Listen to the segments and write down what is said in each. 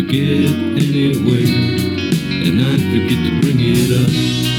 never get anywhere. And I forget to bring it up.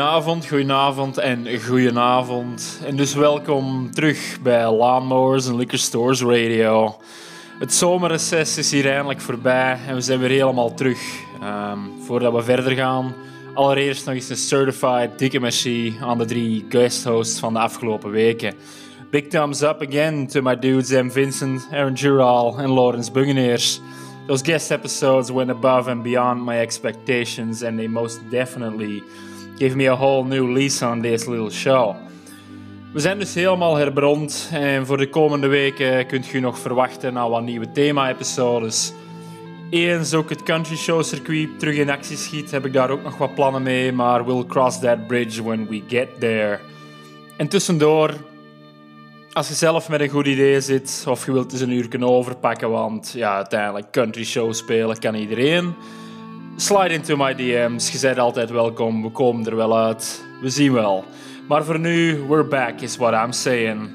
Goedenavond, goedenavond en goedenavond. En dus welkom terug bij Lawnmowers en Liquor Stores Radio. Het zomerreces is hier eindelijk voorbij en we zijn weer helemaal terug. Ehm, voordat we verder gaan, allereerst nog eens een certified dikke merci aan de drie guest hosts van de afgelopen weken. Big thumbs up again to my dudes M. Vincent, Aaron Jural en Lawrence Bungeneers. Those guest episodes went above and beyond my expectations and they most definitely gave me a whole new lease on this little show. We zijn dus helemaal herbrond en voor de komende weken kunt u nog verwachten naar wat nieuwe thema-episodes. Eens ook het country show circuit terug in actie schiet, heb ik daar ook nog wat plannen mee, maar we'll cross that bridge when we get there. En tussendoor, als je zelf met een goed idee zit of je wilt eens een uur kunnen overpakken, want ja, uiteindelijk country show spelen kan iedereen. Slide into my DM's, je bent altijd welkom, we komen er wel uit, we zien wel. Maar voor nu, we're back is what I'm saying.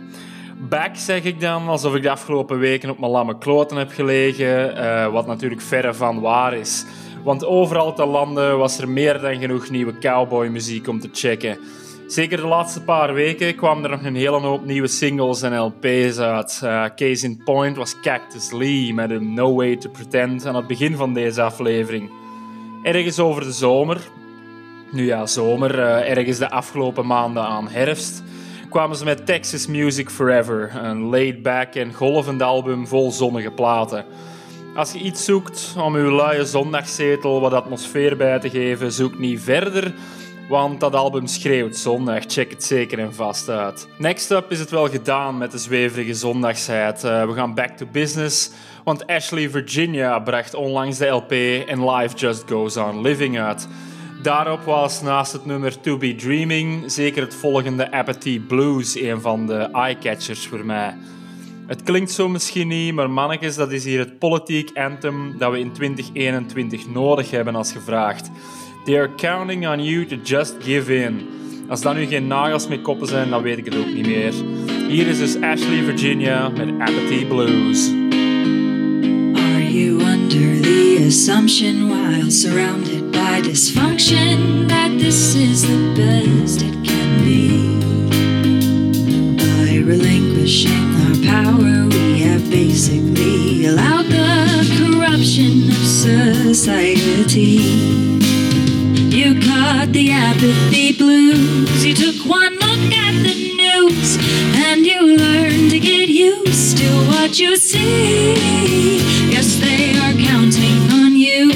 Back zeg ik dan, alsof ik de afgelopen weken op mijn lamme kloten heb gelegen, eh, wat natuurlijk verre van waar is. Want overal te landen was er meer dan genoeg nieuwe cowboymuziek om te checken. Zeker de laatste paar weken kwamen er nog een hele hoop nieuwe singles en LP's uit. Eh, case in point was Cactus Lee met een No Way to Pretend aan het begin van deze aflevering. Ergens over de zomer, nu ja, zomer, eh, ergens de afgelopen maanden aan herfst, kwamen ze met Texas Music Forever, een laid-back en golvend album vol zonnige platen. Als je iets zoekt om uw luie zondagszetel wat atmosfeer bij te geven, zoek niet verder, Want dat album schreeuwt zondag. Check het zeker en vast uit. Next up is het wel gedaan met de zweverige zondagsheid. Uh, we gaan back to business. Want Ashley Virginia bracht onlangs de LP en Life Just Goes On Living uit. Daarop was naast het nummer To Be Dreaming zeker het volgende Apathy Blues een van de eyecatchers voor mij. Het klinkt zo misschien niet, maar mannetjes, dat is hier het politiek anthem dat we in 2021 nodig hebben als gevraagd. They are counting on you to just give in. Als dat nu geen nagels met koppen zijn, dan weet ik het ook niet meer. Hier is dus Ashley Virginia met Apathy Blues. Are you under the assumption while surrounded by dysfunction that this is the best it can be? By relinquishing our power, we have basically allowed the corruption of society. Caught the apathy blues. You took one look at the news and you learned to get used to what you see. Yes, they are counting on you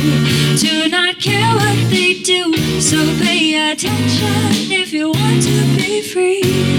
to not care what they do. So pay attention if you want to be free.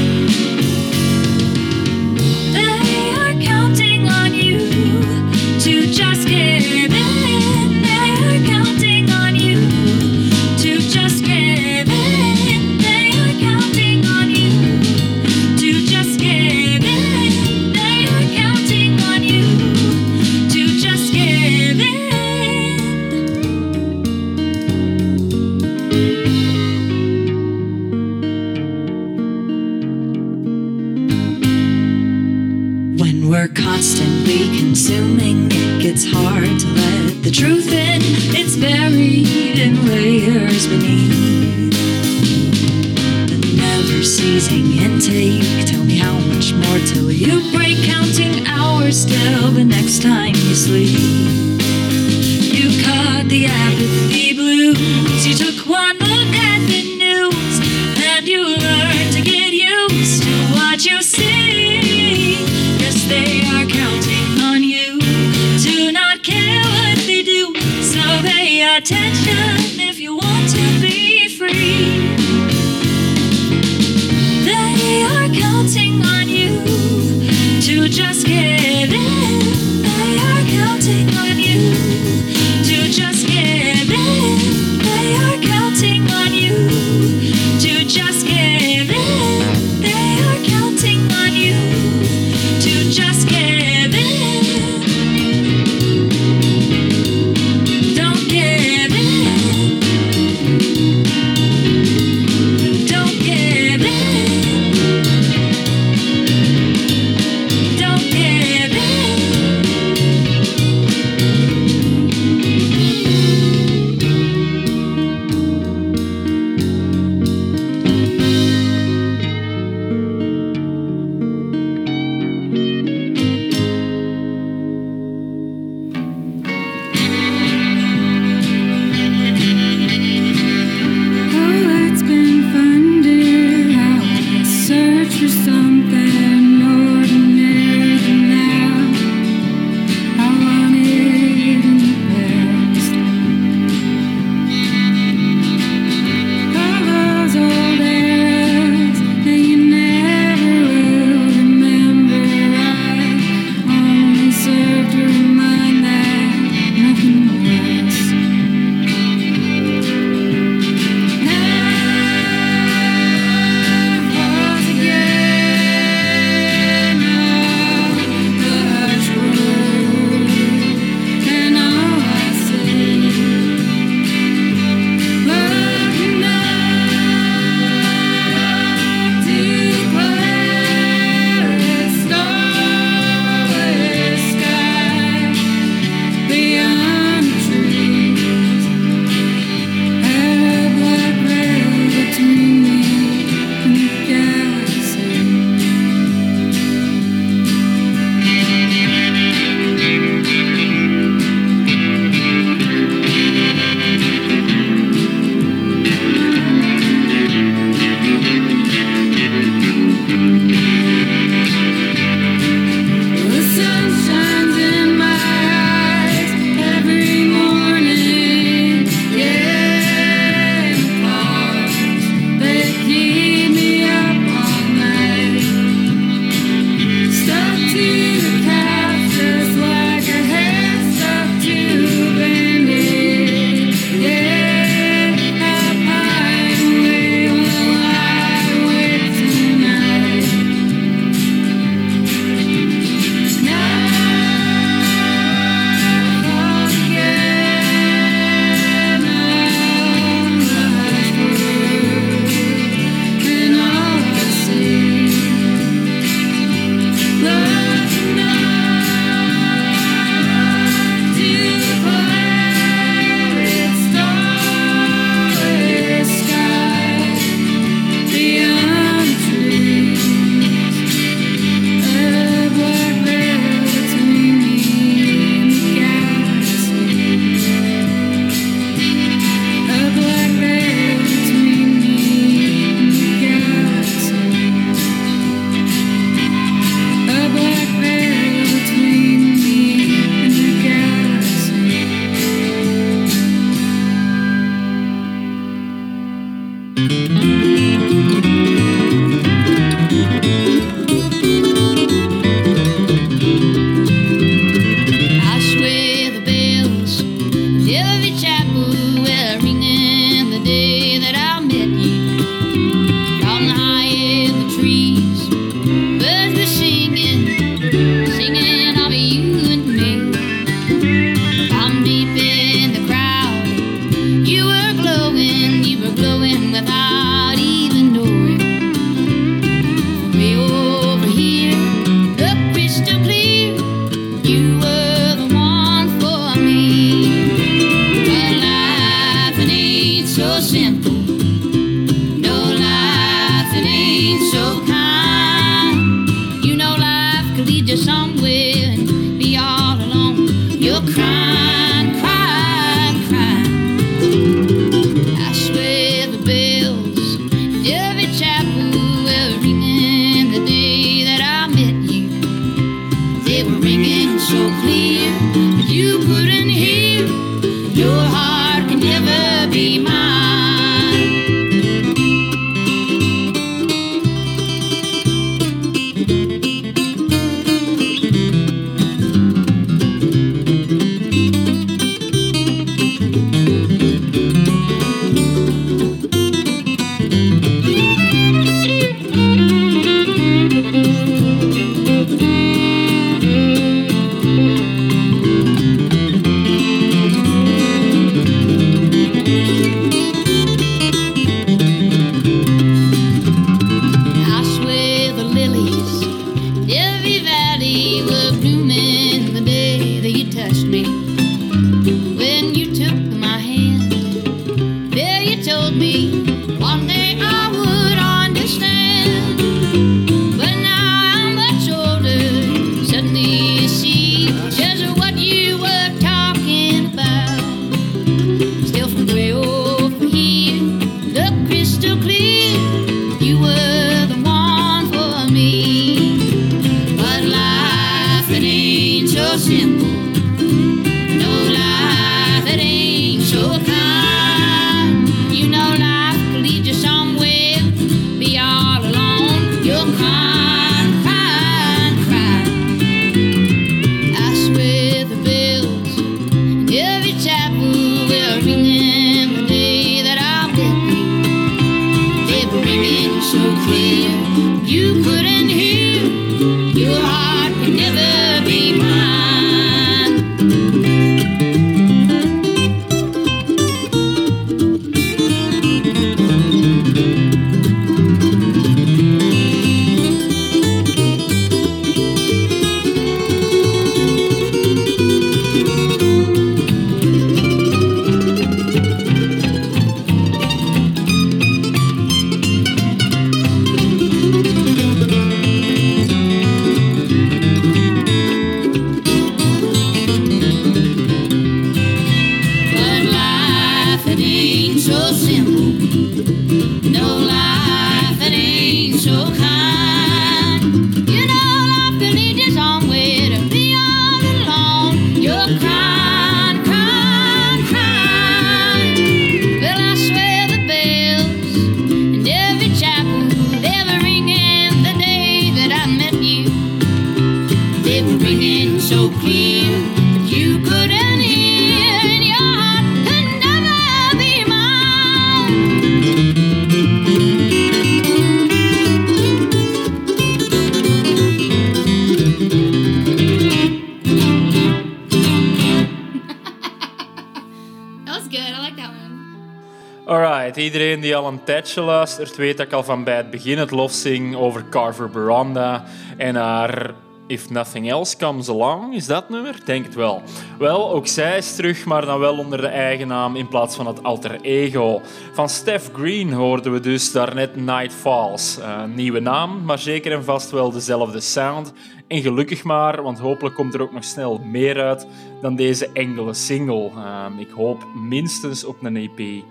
iedereen die al een tijdje luistert, weet dat ik al van bij het begin het lof zing over Carver Baranda en haar If Nothing Else Comes Along. Is dat nummer? Denk het wel. Wel, ook zij is terug, maar dan wel onder de eigen naam in plaats van het alter ego. Van Steph Green hoorden we dus daarnet Night Falls. Een nieuwe naam, maar zeker en vast wel dezelfde sound. En gelukkig maar, want hopelijk komt er ook nog snel meer uit dan deze enkele single. Eh, ik hoop minstens op een EP.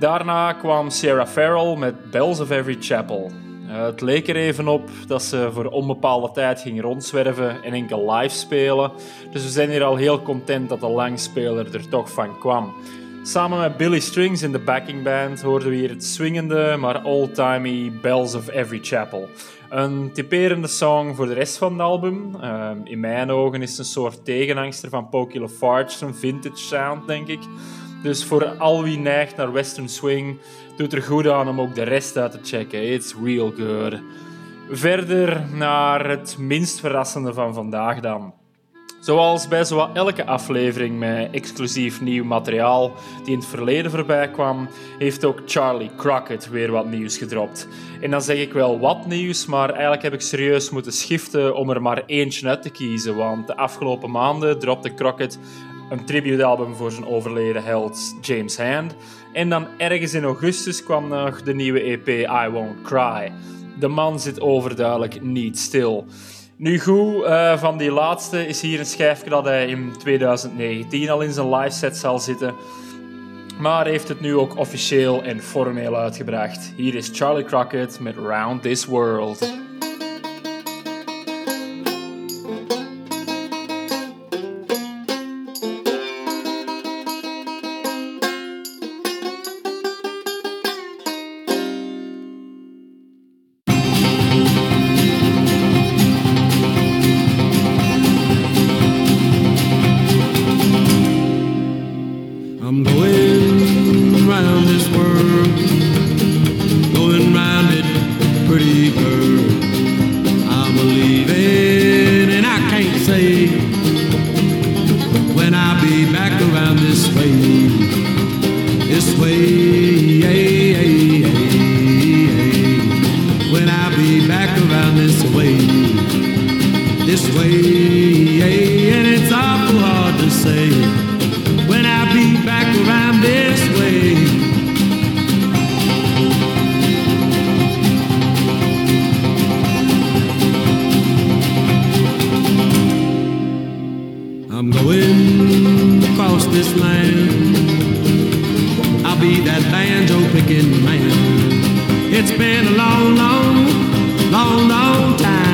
Daarna kwam Sierra Farrell met Bells of Every Chapel. Eh, het leek er even op dat ze voor onbepaalde tijd ging rondzwerven en enkel live spelen. Dus we zijn hier al heel content dat de langspeler er toch van kwam. Samen met Billy Strings in de backingband hoorden we hier het swingende, maar old-timey Bells of Every Chapel. Een typerende song voor de rest van het album. Eh, in mijn ogen is het een soort tegenangster van Pokey Lafarge, een vintage sound, denk ik. Dus voor al wie neigt naar western swing, doet er goed aan om ook de rest uit te checken. It's real good. Verder naar het minst verrassende van vandaag dan. Zoals bij zowat elke aflevering met exclusief nieuw materiaal die in het verleden voorbij kwam, heeft ook Charlie Crockett weer wat nieuws gedropt. En dan zeg ik wel wat nieuws, maar eigenlijk heb ik serieus moeten schiften om er maar eentje uit te kiezen, want de afgelopen maanden dropte Crockett een tributealbum voor zijn overleden held James Hand. En dan ergens in augustus kwam nog de nieuwe EP I Won't Cry. De man zit overduidelijk niet stil. Nu goed, uh, van die laatste is hier een schijfje dat hij in 2019 al in zijn live set zal zitten. Maar heeft het nu ook officieel en formeel uitgebracht. Hier is Charlie Crockett met Round This World. Picking man. It's been a long, long, long, long time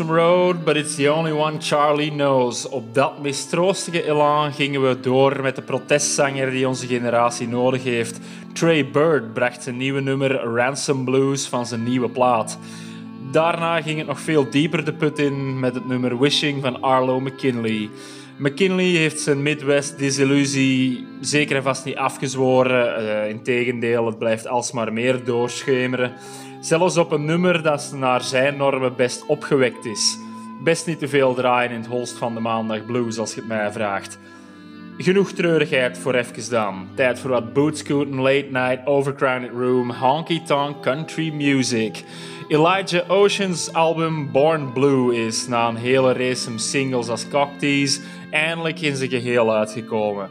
road, but it's the only one Charlie knows. Op dat mistroostige elan gingen we door met de protestzanger die onze generatie nodig heeft. Trey Bird bracht zijn nieuwe nummer Ransom Blues van zijn nieuwe plaat. Daarna ging het nog veel dieper de put in met het nummer Wishing van Arlo McKinley. McKinley heeft zijn Midwest-disillusie zeker en vast niet afgezworen. Uh, Integendeel, het blijft alsmaar meer doorschemeren. Zelfs op een nummer dat naar zijn normen best opgewekt is. Best niet te veel draaien in het holst van de maandag blues, als je het mij vraagt. Genoeg treurigheid voor even dan. Tijd voor wat bootscooten, late night, overcrowded room, honky-tonk country music. Elijah Ocean's album Born Blue is na een hele race singles als Cocktease eindelijk in zijn geheel uitgekomen.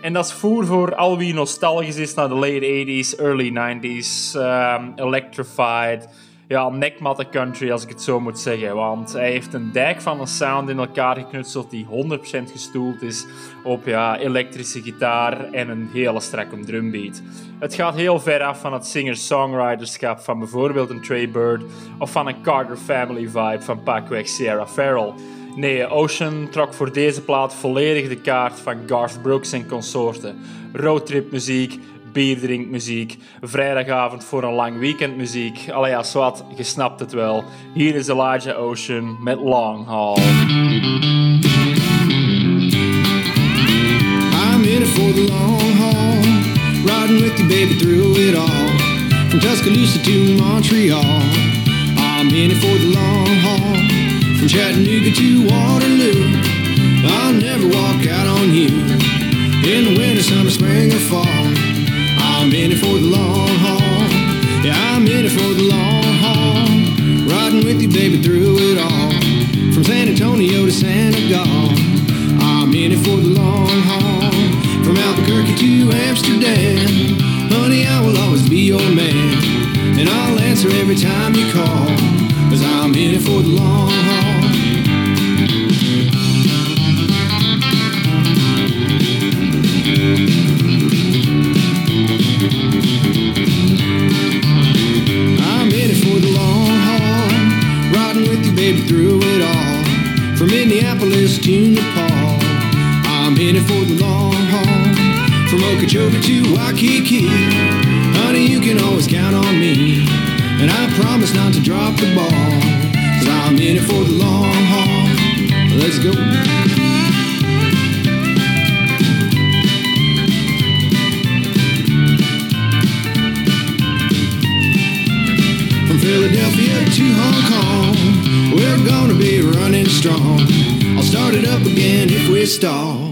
En dat is voer voor al wie nostalgisch is naar de late 80s, early 90s, um, electrified, ja, nekmatte country als ik het zo moet zeggen. Want hij heeft een dijk van een sound in elkaar geknutseld die 100% gestoeld is op ja, elektrische gitaar en een hele strakke drumbeat. Het gaat heel ver af van het singer-songwriterschap van bijvoorbeeld een Trey Bird of van een Carter Family vibe van pakweg Sierra Farrell. Nee, Ocean trok voor deze plaat volledig de kaart van Garth Brooks en consorten. Roadtripmuziek, bierdrinkmuziek, vrijdagavond voor een lang weekend muziek. Allee, ja, zwart, je snapt het wel. Hier is Elijah Ocean met Long Haul. I'm in for the long haul, riding with you, baby, through it all. From Tuscaloosa to Montreal, I'm in for the long haul. From Chattanooga to Waterloo, I'll never walk out on you. In the winter, summer, spring, or fall, I'm in it for the long haul. Yeah, I'm in it for the long haul, riding with you, baby, through it all. From San Antonio to Santa Gall, I'm in it for the long haul. From Albuquerque to Amsterdam, honey, I will always be your man. And I'll answer every time you call, cause I'm in it for the long haul. Minneapolis to Nepal, I'm in it for the long haul. From Okeechobee to Waikiki, honey, you can always count on me. And I promise not to drop the ball, cause I'm in it for the long haul. Let's go. star.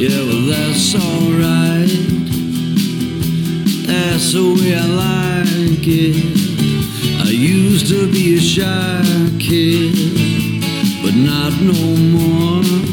Yeah, well, that's alright. That's the way I like it. I used to be a shy kid, but not no more.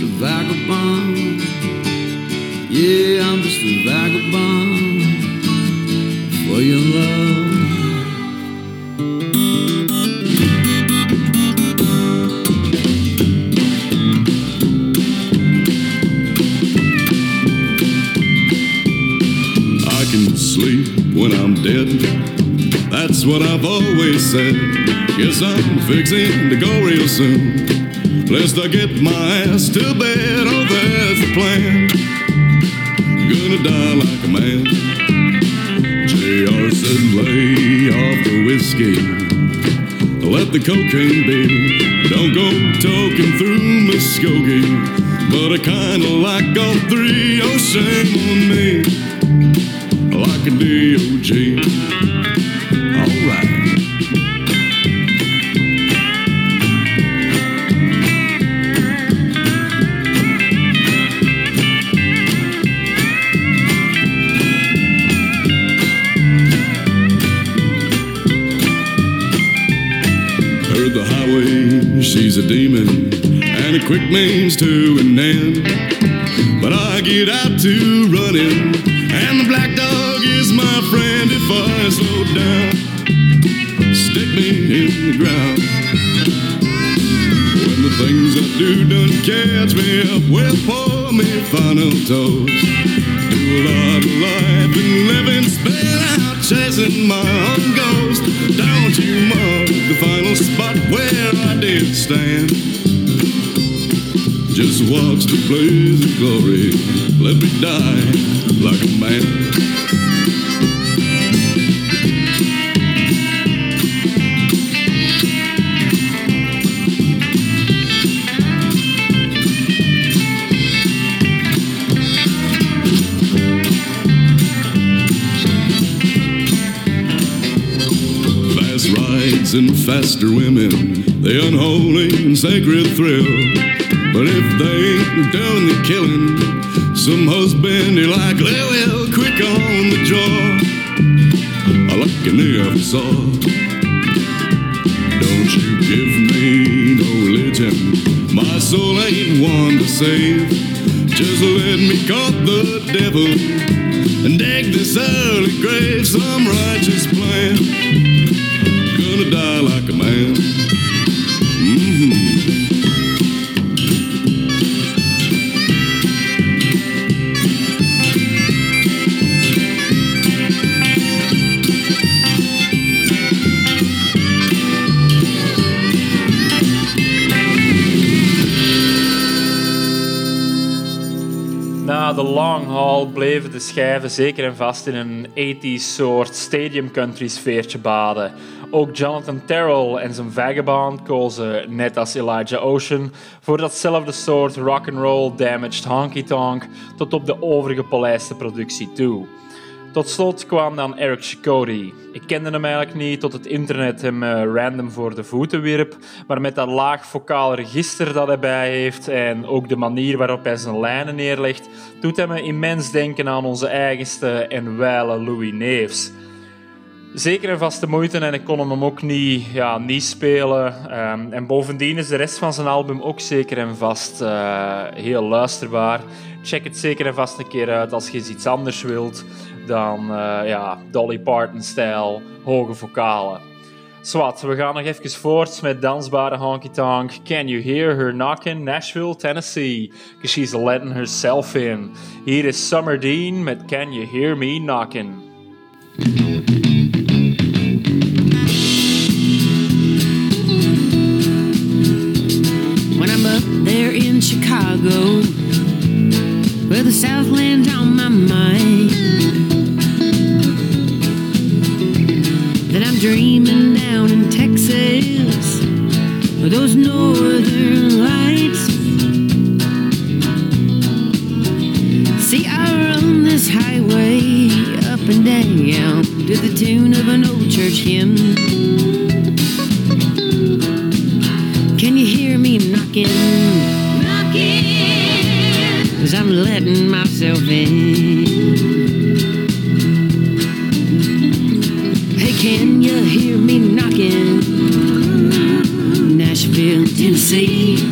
Just a vagabond. Yeah, I'm just a vagabond for your love. I can sleep when I'm dead. That's what I've always said. Guess I'm fixing to go real soon. Lest I get my ass to bed. Oh, that's the plan. Gonna die like a man. JR said, lay off the whiskey. Let the cocaine be. Don't go talking through Muskogee. But I kinda like all three. Oh, shame on me like a DOG. To an end. But I get out to running, and the black dog is my friend if I slow down. Stick me in the ground. When the things I do done catch me up, well, pour me final toast. Do a lot of life and living, spin out chasing my own ghost. Don't you mark the final spot where I did stand. Just watch the blaze of glory. Let me die like a man. Fast rides and faster women, the unholy and sacred thrill. But if they ain't doing the killing, some husband you like, they will quick on the jaw. I like an never saw. Don't you give me no religion, my soul ain't one to save. Just let me court the devil and dig this early grave, some righteous plan. Gonna die like a de schijven zeker en vast in een 80s soort stadium country sfeertje baden. Ook Jonathan Terrell en zijn Vagabond kozen, net als Elijah Ocean, voor datzelfde soort rock'n'roll damaged honky tonk tot op de overige polijste productie toe. Tot slot kwam dan Eric Chakotay. Ik kende hem eigenlijk niet tot het internet hem eh, random voor de voeten wierp, maar met dat laag vocaal register dat hij bij heeft en ook de manier waarop hij zijn lijnen neerlegt, doet hij me immens denken aan onze eigenste en wijle Louis Neefs. Zeker en vast de moeite en ik kon hem ook niet, ja, niet spelen. Ehm, en bovendien is de rest van zijn album ook zeker en vast eh, heel luisterbaar. Check het zeker en vast een keer uit als je iets anders wilt dan eh, ja, Dolly Parton-stijl hoge vocalen. Swat, we gaan nog even voort met dansbare honky tonk. Can you hear her knocking? Nashville, Tennessee. Cause she's letting herself in. Hier is Summer Dean met Can You Hear Me Knocking? when I'm up there in Chicago, where the Southland's on my mind. Dreaming down in Texas, with those northern lights. See, I run this highway up and down to the tune of an old church hymn. Can you hear me knocking? Knocking. Cause I'm letting myself in. be knocking. Nashville, Tennessee.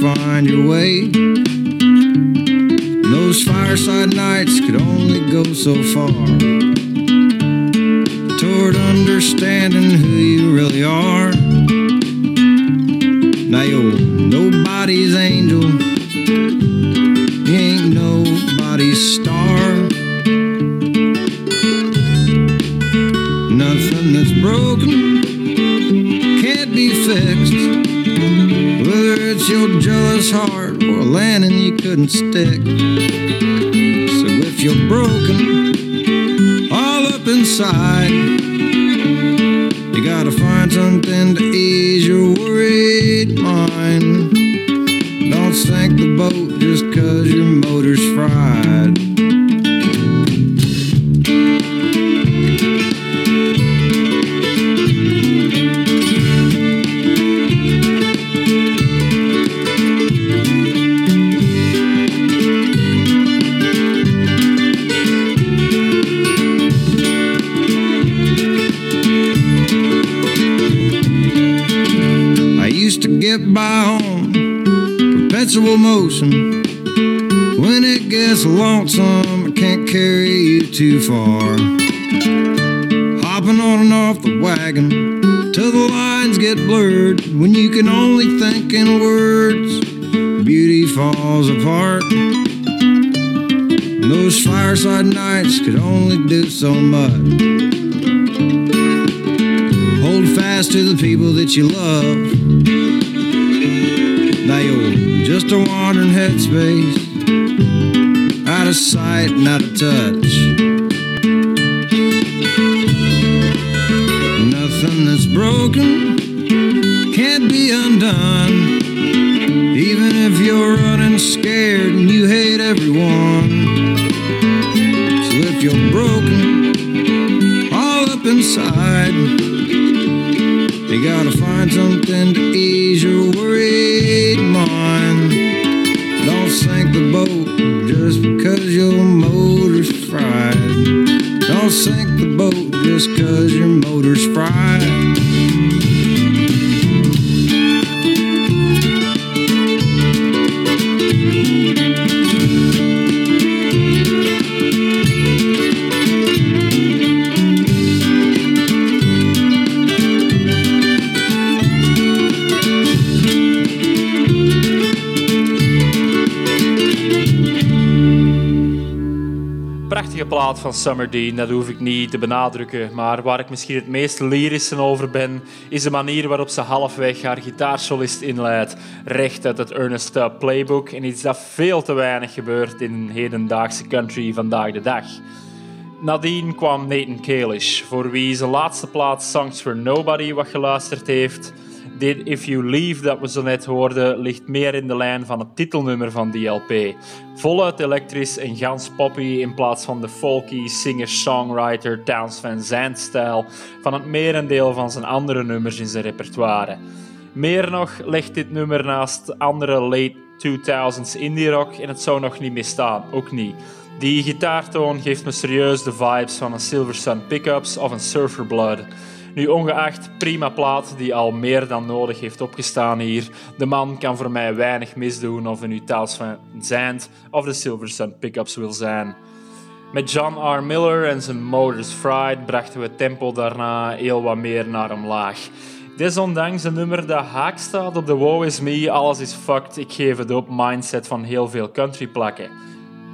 find your way. And those fireside nights could only go so far. Toward understanding who you really are. Now you're stick. So if you're broken all up inside, you gotta find something to ease your worried mind. Don't sink the boat just cause your motor's fried. motion. When it gets lonesome, I can't carry you too far. Hopping on and off the wagon till the lines get blurred. When you can only think in words, beauty falls apart. And those fireside nights could only do so much. Hold fast to the people that you love. Just a wandering headspace, out of sight and out of touch. Nothing that's broken can't be undone. Even if you're running scared and you hate everyone. So if you're broken, all up inside, you gotta find something to eat. Because your motor's fried. Van Summer Dean, dat hoef ik niet te benadrukken. Maar waar ik misschien het meest lyrische over ben, is de manier waarop ze halfweg haar gitaarsolist inleidt. Recht uit het Ernest playbook. En iets dat veel te weinig gebeurt in hedendaagse country vandaag de dag. Nadien kwam Nathan Kalish, voor wie zijn laatste plaat Songs for Nobody wat geluisterd heeft. Dit If You Leave dat we zo net hoorden, ligt meer in de lijn van het titelnummer van die LP. Voluit elektrisch en gans poppy in plaats van de folky singer-songwriter Towns Van Zandt-stijl van het merendeel van zijn andere nummers in zijn repertoire. Meer nog legt dit nummer naast andere late 2000s indie rock en het zou nog niet misstaan, ook niet. Die gitaartoon geeft me serieus de vibes van een Silver Sun Pickups of een Surfer Blood. Nu ongeacht, prima plaat die al meer dan nodig heeft opgestaan hier. De man kan voor mij weinig misdoen of hij nu van Zandt of de Silver Sun Pickups wil zijn. Met John R. Miller en zijn Motors Fried brachten we tempo daarna heel wat meer naar omlaag. Desondanks een nummer dat haak staat op de Woe is Me, alles is fucked, ik geef het op mindset van heel veel countryplakken.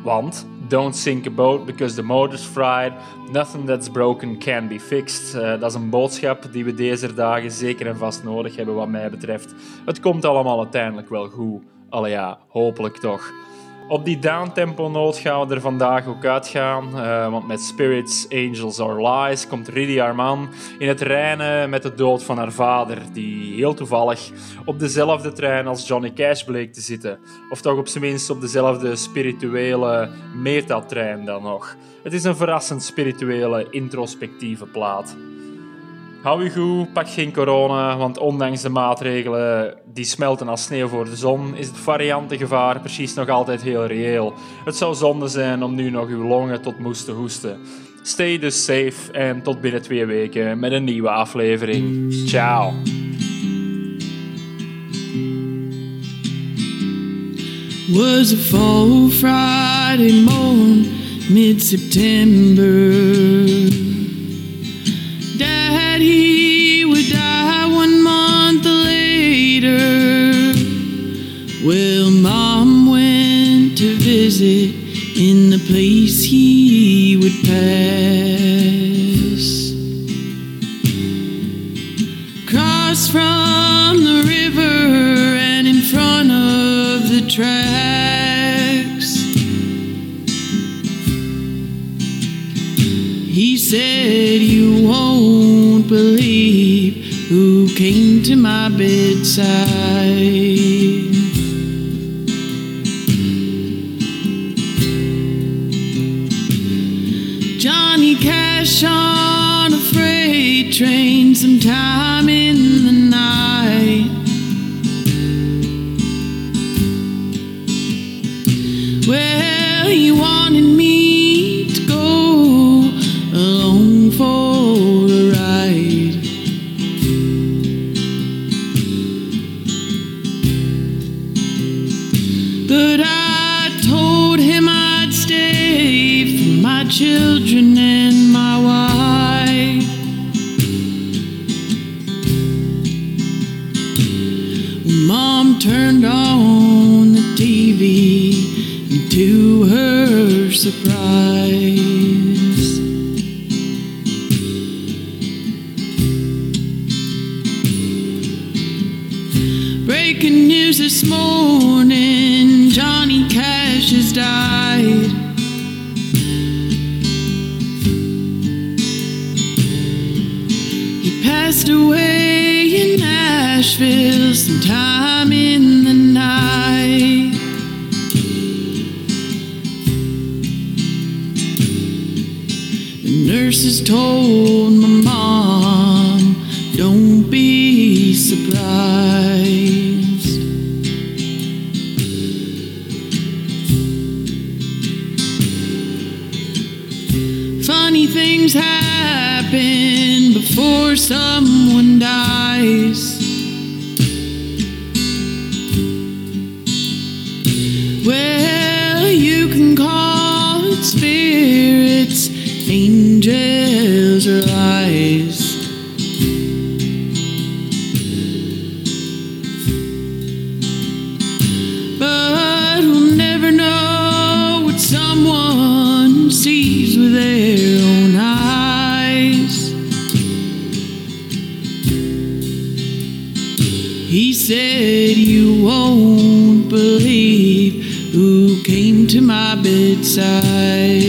Want don't sink a boat because the motor's fried. Nothing that's broken can be fixed. Eh, dat is een boodschap die we deze dagen zeker en vast nodig hebben, wat mij betreft. Het komt allemaal uiteindelijk wel goed. Allee ja, hopelijk toch. Op die downtempo noot gaan we er vandaag ook uitgaan, eh, want met Spirits, Angels or Lies komt Riddy Arman in het reinen met de dood van haar vader, die heel toevallig op dezelfde trein als Johnny Cash bleek te zitten. Of toch op zijn minst op dezelfde spirituele metatrein dan nog. Het is een verrassend spirituele, introspectieve plaat. Hou je goed, pak geen corona, want ondanks de maatregelen die smelten als sneeuw voor de zon, is het variantengevaar precies nog altijd heel reëel. Het zou zonde zijn om nu nog uw longen tot moest te hoesten. Stay dus safe en tot binnen twee weken met een nieuwe aflevering. Ciao. was a fall Friday morn, mid visit in the place he would pass. Cross from the river and in front of the tracks. He said, You won't believe who came to my bedside. Johnny Cash on a freight train sometime in the night. speak. Side.